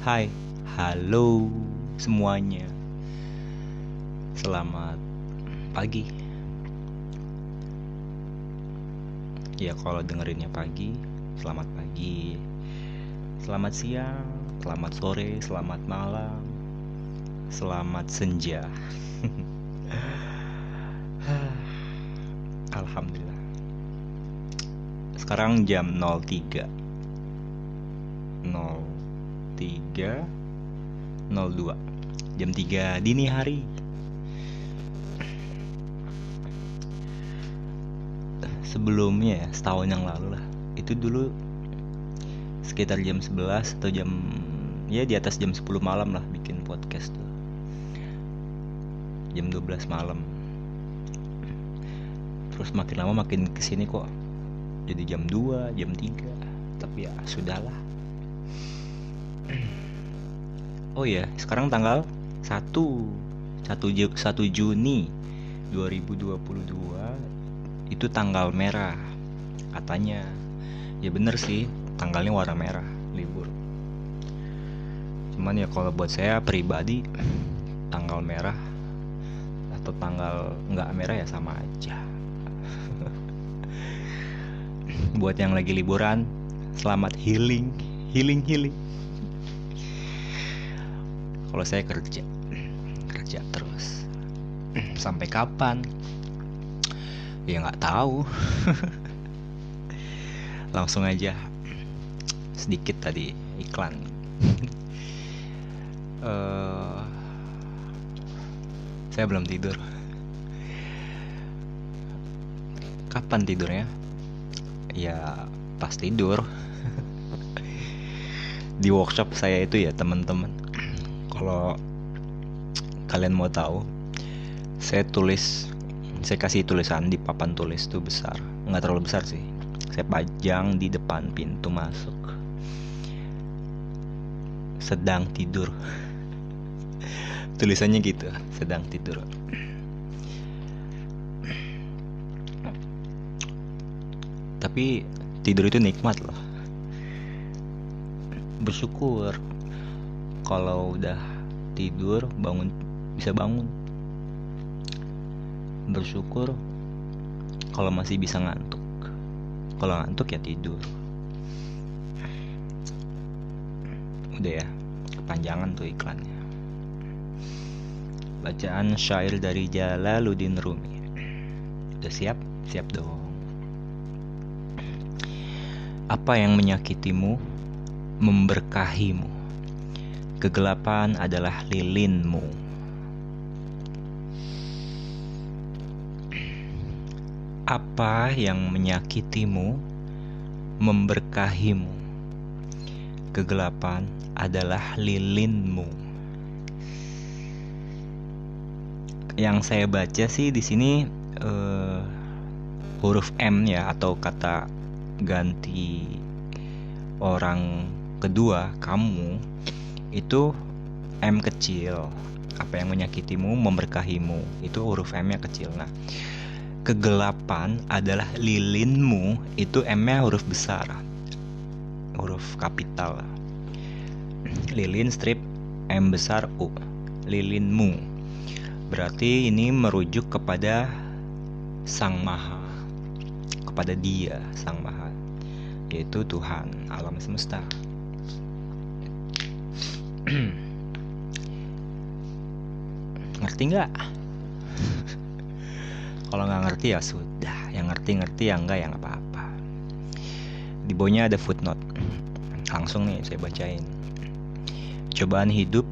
Hai, halo semuanya. Selamat pagi. Ya kalau dengerinnya pagi, selamat pagi. Selamat siang, selamat sore, selamat malam. Selamat senja. Alhamdulillah. Sekarang jam 03 03 02 Jam 3 dini hari. Sebelumnya ya, setahun yang lalu lah. Itu dulu sekitar jam 11 atau jam Ya di atas jam 10 malam lah bikin podcast tuh. Jam 12 malam. Terus makin lama makin ke sini kok. Jadi jam 2, jam 3 Tapi ya sudahlah Oh ya, sekarang tanggal 1 1, 1 Juni 2022 itu tanggal merah katanya. Ya bener sih, tanggalnya warna merah, libur. Cuman ya kalau buat saya pribadi tanggal merah atau tanggal nggak merah ya sama aja. buat yang lagi liburan, selamat healing, healing healing kalau saya kerja. Kerja terus. Sampai kapan? Ya nggak tahu. Langsung aja. Sedikit tadi iklan. Uh, saya belum tidur. Kapan tidurnya? Ya pas tidur. Di workshop saya itu ya teman-teman kalau kalian mau tahu saya tulis saya kasih tulisan di papan tulis itu besar. Nggak terlalu besar sih. Saya pajang di depan pintu masuk. Sedang tidur. Tulisannya gitu sedang tidur. Tapi tidur itu nikmat loh. Bersyukur kalau udah tidur bangun bisa bangun. Bersyukur kalau masih bisa ngantuk. Kalau ngantuk ya tidur. Udah ya kepanjangan tuh iklannya. Bacaan syair dari Jalaluddin Rumi. Udah siap? Siap dong. Apa yang menyakitimu memberkahimu Kegelapan adalah lilinmu. Apa yang menyakitimu, memberkahimu. Kegelapan adalah lilinmu. Yang saya baca sih di sini uh, huruf M ya atau kata ganti orang kedua kamu itu M kecil. Apa yang menyakitimu memberkahimu. Itu huruf M nya kecil. Nah kegelapan adalah lilinmu. Itu M nya huruf besar. Huruf kapital. Lilin strip M besar U. Lilinmu. Berarti ini merujuk kepada Sang Maha. Kepada Dia Sang Maha. Yaitu Tuhan alam semesta ngerti nggak? Kalau nggak ngerti ya sudah. Yang ngerti ngerti yang enggak yang apa-apa. Di bawahnya ada footnote. Langsung nih saya bacain. Cobaan hidup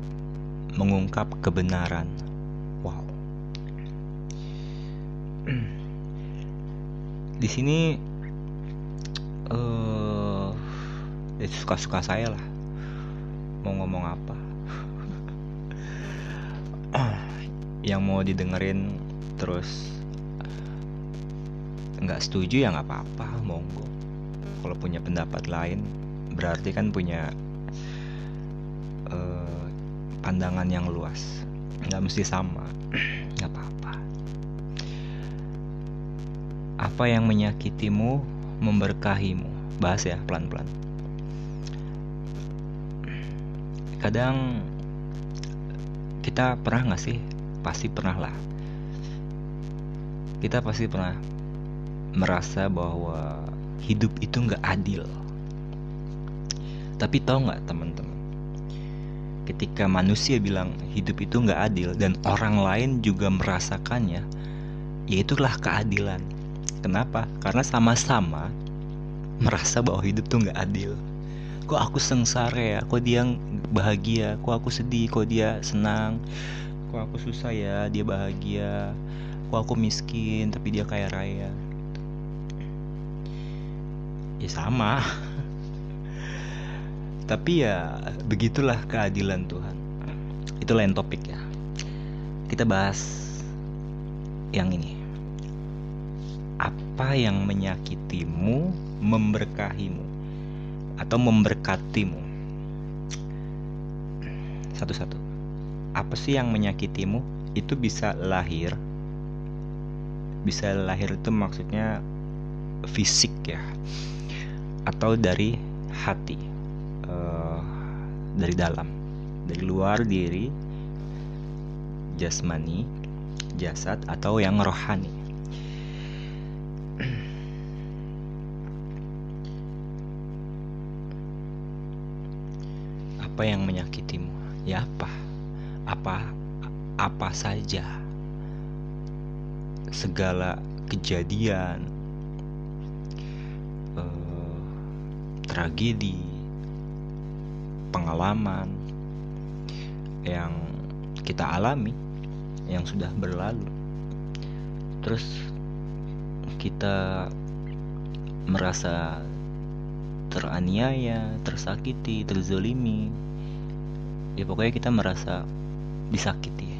mengungkap kebenaran. Wow. Di sini uh, suka-suka saya lah mau ngomong apa. Yang mau didengerin terus nggak setuju ya nggak apa-apa monggo. Kalau punya pendapat lain berarti kan punya uh, pandangan yang luas. Nggak mesti sama nggak apa-apa. Apa yang menyakitimu memberkahimu? Bahas ya pelan-pelan kadang kita pernah nggak sih? Pasti pernah lah. Kita pasti pernah merasa bahwa hidup itu nggak adil. Tapi tahu nggak teman-teman? Ketika manusia bilang hidup itu nggak adil dan orang lain juga merasakannya ya itulah keadilan. Kenapa? Karena sama-sama merasa bahwa hidup tuh nggak adil kok aku sengsara ya? Kok dia bahagia? Kok aku sedih? Kok dia senang? Kok aku susah ya? Dia bahagia. Kok aku miskin tapi dia kaya raya? Ya sama. Tapi ya begitulah keadilan Tuhan. Itu lain topik ya. Kita bahas yang ini. Apa yang menyakitimu memberkahimu atau memberkatimu. Satu-satu. Apa sih yang menyakitimu? Itu bisa lahir. Bisa lahir itu maksudnya fisik ya. Atau dari hati. Uh, dari dalam. Dari luar diri jasmani jasad atau yang rohani apa yang menyakitimu? Ya apa? Apa apa saja? Segala kejadian eh, tragedi pengalaman yang kita alami yang sudah berlalu. Terus kita merasa teraniaya, tersakiti, terzolimi ya pokoknya kita merasa disakiti.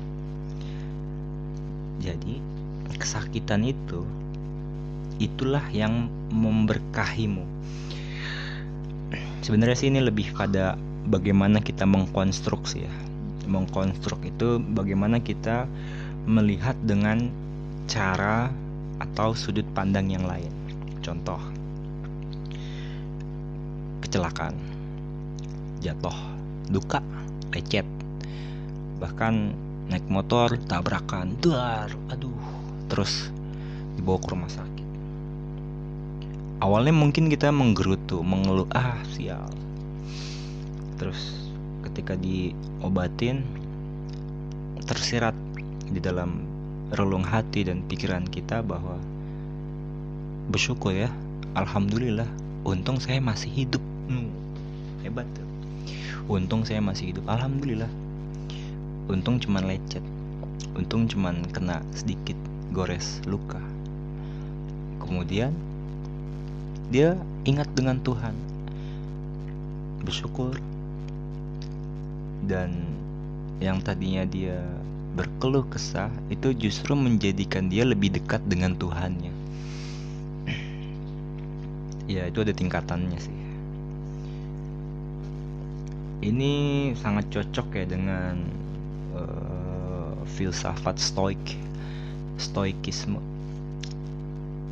Jadi kesakitan itu itulah yang memberkahimu. Sebenarnya sih ini lebih pada bagaimana kita mengkonstruksi ya. Mengkonstruk itu bagaimana kita melihat dengan cara atau sudut pandang yang lain. Contoh kecelakaan jatuh duka lecet bahkan naik motor tabrakan dar aduh. Terus dibawa ke rumah sakit. Awalnya mungkin kita menggerutu mengeluh ah sial. Terus ketika diobatin tersirat di dalam relung hati dan pikiran kita bahwa bersyukur ya alhamdulillah untung saya masih hidup. Hmm, hebat tuh untung saya masih hidup. Alhamdulillah. Untung cuman lecet. Untung cuman kena sedikit gores luka. Kemudian dia ingat dengan Tuhan. Bersyukur. Dan yang tadinya dia berkeluh kesah itu justru menjadikan dia lebih dekat dengan Tuhannya. Ya itu ada tingkatannya sih ini sangat cocok ya dengan uh, filsafat stoik stoikisme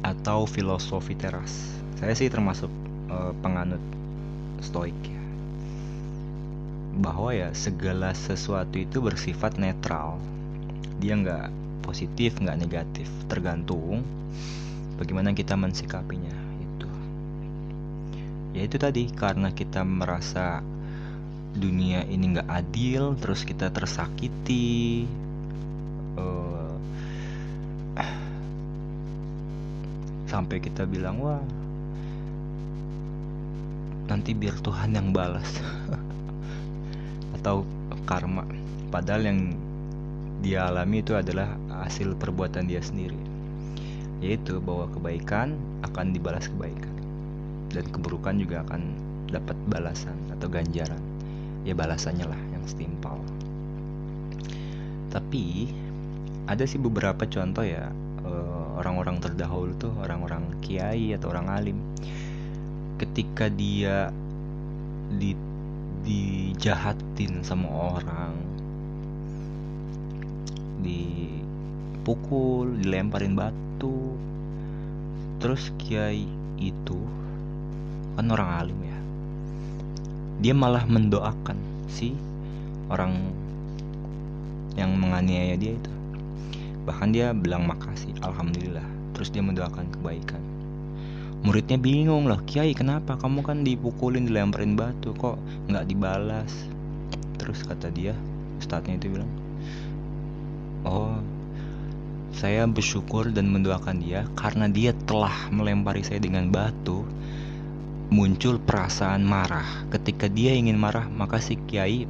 atau filosofi teras. Saya sih termasuk uh, penganut stoik ya. Bahwa ya segala sesuatu itu bersifat netral. Dia nggak positif nggak negatif tergantung bagaimana kita mensikapinya itu. Ya itu tadi karena kita merasa dunia ini nggak adil terus kita tersakiti. Uh, sampai kita bilang wah nanti biar Tuhan yang balas. Atau karma. Padahal yang dia alami itu adalah hasil perbuatan dia sendiri. Yaitu bahwa kebaikan akan dibalas kebaikan. Dan keburukan juga akan dapat balasan atau ganjaran ya balasannya lah yang setimpal. Tapi ada sih beberapa contoh ya eh, orang-orang terdahulu tuh orang-orang kiai atau orang alim. Ketika dia di dijahatin sama orang dipukul dilemparin batu terus kiai itu kan orang alim ya dia malah mendoakan si orang yang menganiaya dia itu. Bahkan dia bilang makasih alhamdulillah. Terus dia mendoakan kebaikan. Muridnya bingung lah kiai kenapa? Kamu kan dipukulin dilemparin batu kok nggak dibalas? Terus kata dia ustadznya itu bilang oh saya bersyukur dan mendoakan dia karena dia telah melempari saya dengan batu muncul perasaan marah. Ketika dia ingin marah maka si kiai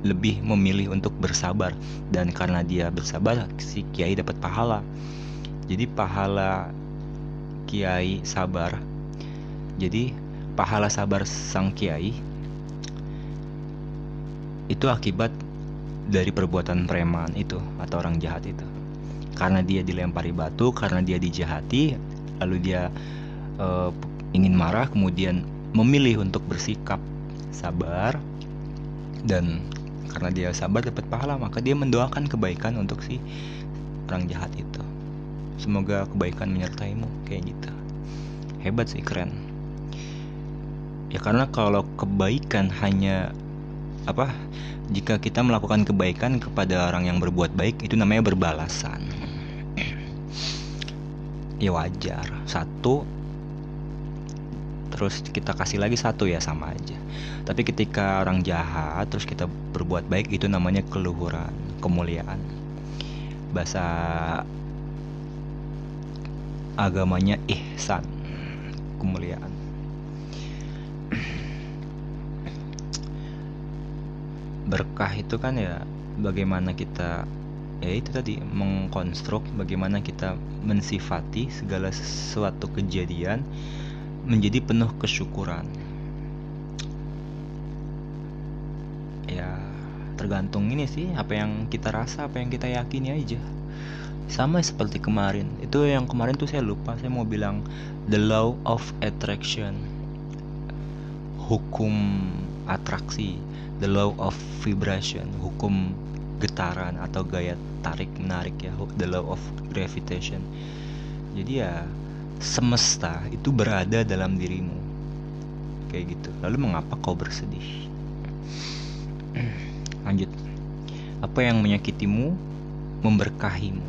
lebih memilih untuk bersabar. Dan karena dia bersabar si kiai dapat pahala. Jadi pahala kiai sabar. Jadi pahala sabar sang kiai itu akibat dari perbuatan preman itu atau orang jahat itu. Karena dia dilempari batu karena dia dijahati lalu dia uh, ingin marah kemudian memilih untuk bersikap sabar. Dan karena dia sabar dapat pahala maka dia mendoakan kebaikan untuk si orang jahat itu. Semoga kebaikan menyertaimu kayak gitu. Hebat sih keren. Ya karena kalau kebaikan hanya apa jika kita melakukan kebaikan kepada orang yang berbuat baik itu namanya berbalasan. Ya wajar. Satu terus kita kasih lagi satu ya sama aja. Tapi ketika orang jahat terus kita berbuat baik itu namanya keluhuran kemuliaan. Bahasa agamanya ihsan kemuliaan. Berkah itu kan ya bagaimana kita ya itu tadi mengkonstruk bagaimana kita mensifati segala sesuatu kejadian menjadi penuh kesyukuran. Ya, tergantung ini sih apa yang kita rasa, apa yang kita yakini aja. Sama seperti kemarin. Itu yang kemarin tuh saya lupa, saya mau bilang the law of attraction. Hukum atraksi, the law of vibration, hukum getaran atau gaya tarik menarik ya, the law of gravitation. Jadi ya semesta itu berada dalam dirimu. Kayak gitu. Lalu mengapa kau bersedih? Lanjut. Apa yang menyakitimu memberkahimu.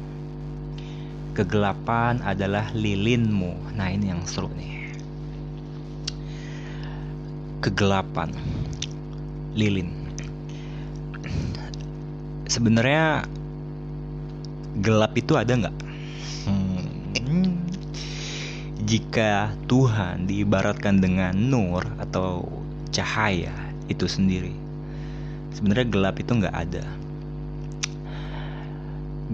Kegelapan adalah lilinmu. Nah ini yang seru nih. Kegelapan. Lilin. Sebenarnya gelap itu ada nggak jika Tuhan diibaratkan dengan nur atau cahaya itu sendiri sebenarnya gelap itu nggak ada.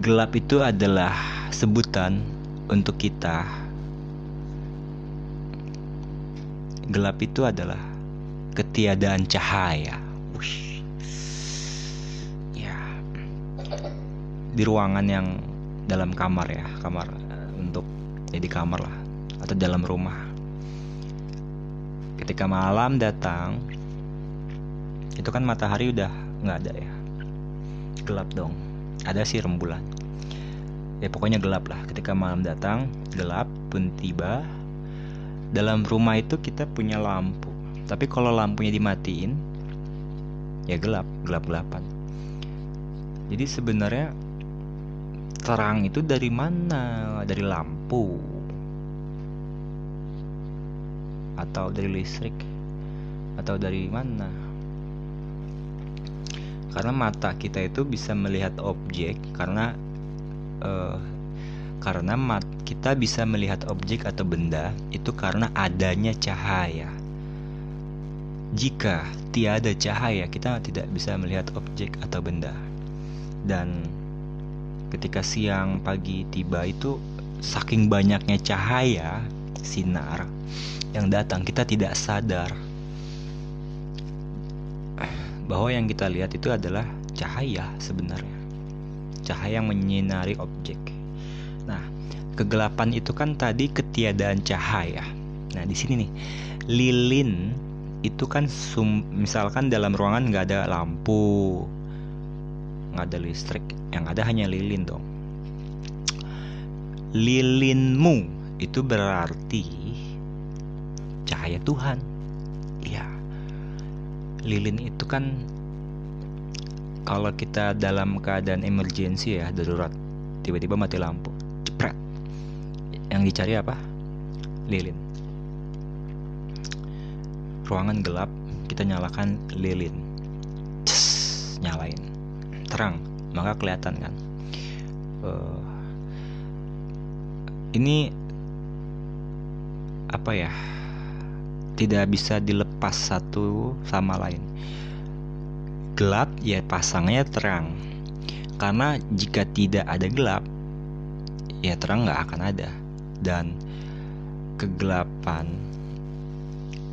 Gelap itu adalah sebutan untuk kita. Gelap itu adalah ketiadaan cahaya. Ush. ya. Di ruangan yang dalam kamar ya kamar eh, untuk jadi ya kamar lah atau dalam rumah. Ketika malam datang, itu kan matahari udah nggak ada ya, gelap dong. Ada sih rembulan. Ya pokoknya gelap lah. Ketika malam datang, gelap pun tiba. Dalam rumah itu kita punya lampu. Tapi kalau lampunya dimatiin, ya gelap, gelap-gelapan. Jadi sebenarnya terang itu dari mana? Dari lampu atau dari listrik? Atau dari mana? Karena mata kita itu bisa melihat objek karena uh, karena mat kita bisa melihat objek atau benda itu karena adanya cahaya. Jika tiada cahaya kita tidak bisa melihat objek atau benda. Dan ketika siang pagi tiba itu saking banyaknya cahaya sinar yang datang kita tidak sadar. Bahwa yang kita lihat itu adalah cahaya sebenarnya. Cahaya yang menyinari objek. Nah kegelapan itu kan tadi ketiadaan cahaya. Nah di sini nih lilin itu kan sum, misalkan dalam ruangan nggak ada lampu nggak ada listrik yang ada hanya lilin dong. Lilinmu itu berarti cahaya Tuhan. Iya. Lilin itu kan kalau kita dalam keadaan emergency ya darurat tiba-tiba mati lampu. Jepret. Yang dicari apa? Lilin. Ruangan gelap kita nyalakan lilin. Cess, nyalain. Terang maka kelihatan kan. Uh, ini apa ya tidak bisa dilepas satu sama lain gelap ya pasangnya terang karena jika tidak ada gelap ya terang nggak akan ada dan kegelapan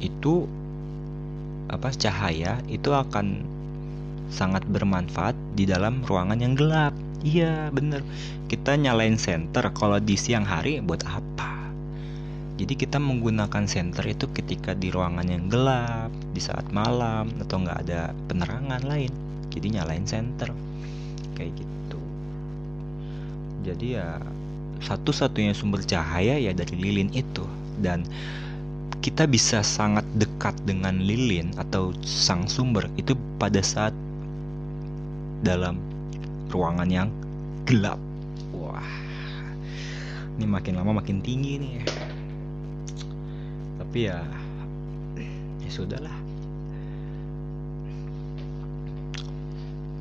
itu apa cahaya itu akan sangat bermanfaat di dalam ruangan yang gelap. Iya, bener. Kita nyalain senter kalau di siang hari buat apa? Jadi kita menggunakan senter itu ketika di ruangan yang gelap, di saat malam atau nggak ada penerangan lain. Jadi nyalain senter kayak gitu. Jadi ya satu-satunya sumber cahaya ya dari lilin itu dan kita bisa sangat dekat dengan lilin atau sang sumber itu pada saat dalam ruangan yang gelap. Wah, ini makin lama makin tinggi nih. Tapi ya, ya sudahlah.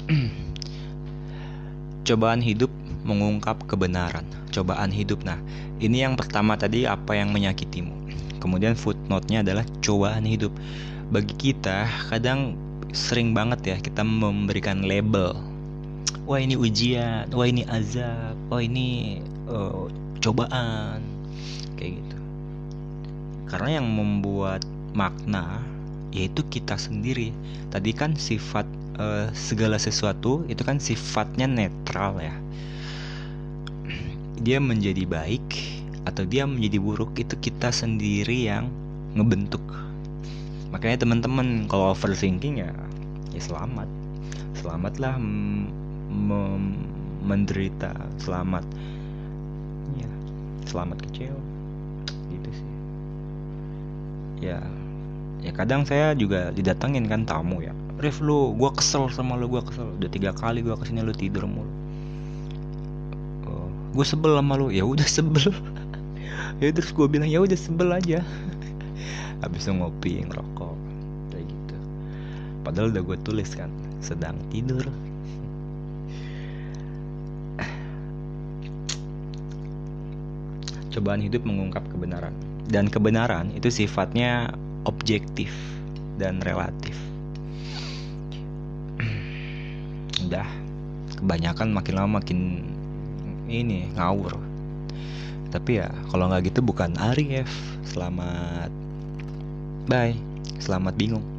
Cobaan hidup mengungkap kebenaran. Cobaan hidup. Nah, ini yang pertama tadi apa yang menyakitimu kemudian footnote-nya adalah cobaan hidup bagi kita kadang sering banget ya kita memberikan label wah ini ujian wah ini azab wah ini uh, cobaan kayak gitu karena yang membuat makna yaitu kita sendiri. Tadi kan sifat uh, segala sesuatu itu kan sifatnya netral ya. Dia menjadi baik atau dia menjadi buruk itu kita sendiri yang ngebentuk. Makanya teman-teman kalau overthinking ya ya selamat. Selamatlah menderita. Selamat. Ya selamat kecewa. Gitu sih ya. Ya kadang saya juga didatengin kan tamu ya. Rif lu gue kesel sama lu gue kesel. Udah tiga kali gue ke sini lu tidur mulu. Oh, gue sebel sama lu. Ya udah sebel. Ya terus gue bilang ya udah sebel aja. Habis ngopi ngerokok kayak gitu. Padahal udah gue tulis kan sedang tidur. Cobaan hidup mengungkap kebenaran dan kebenaran itu sifatnya objektif dan relatif. Udah kebanyakan makin lama makin ini ngawur. Tapi ya kalau nggak gitu bukan Arif. Selamat bye. Selamat bingung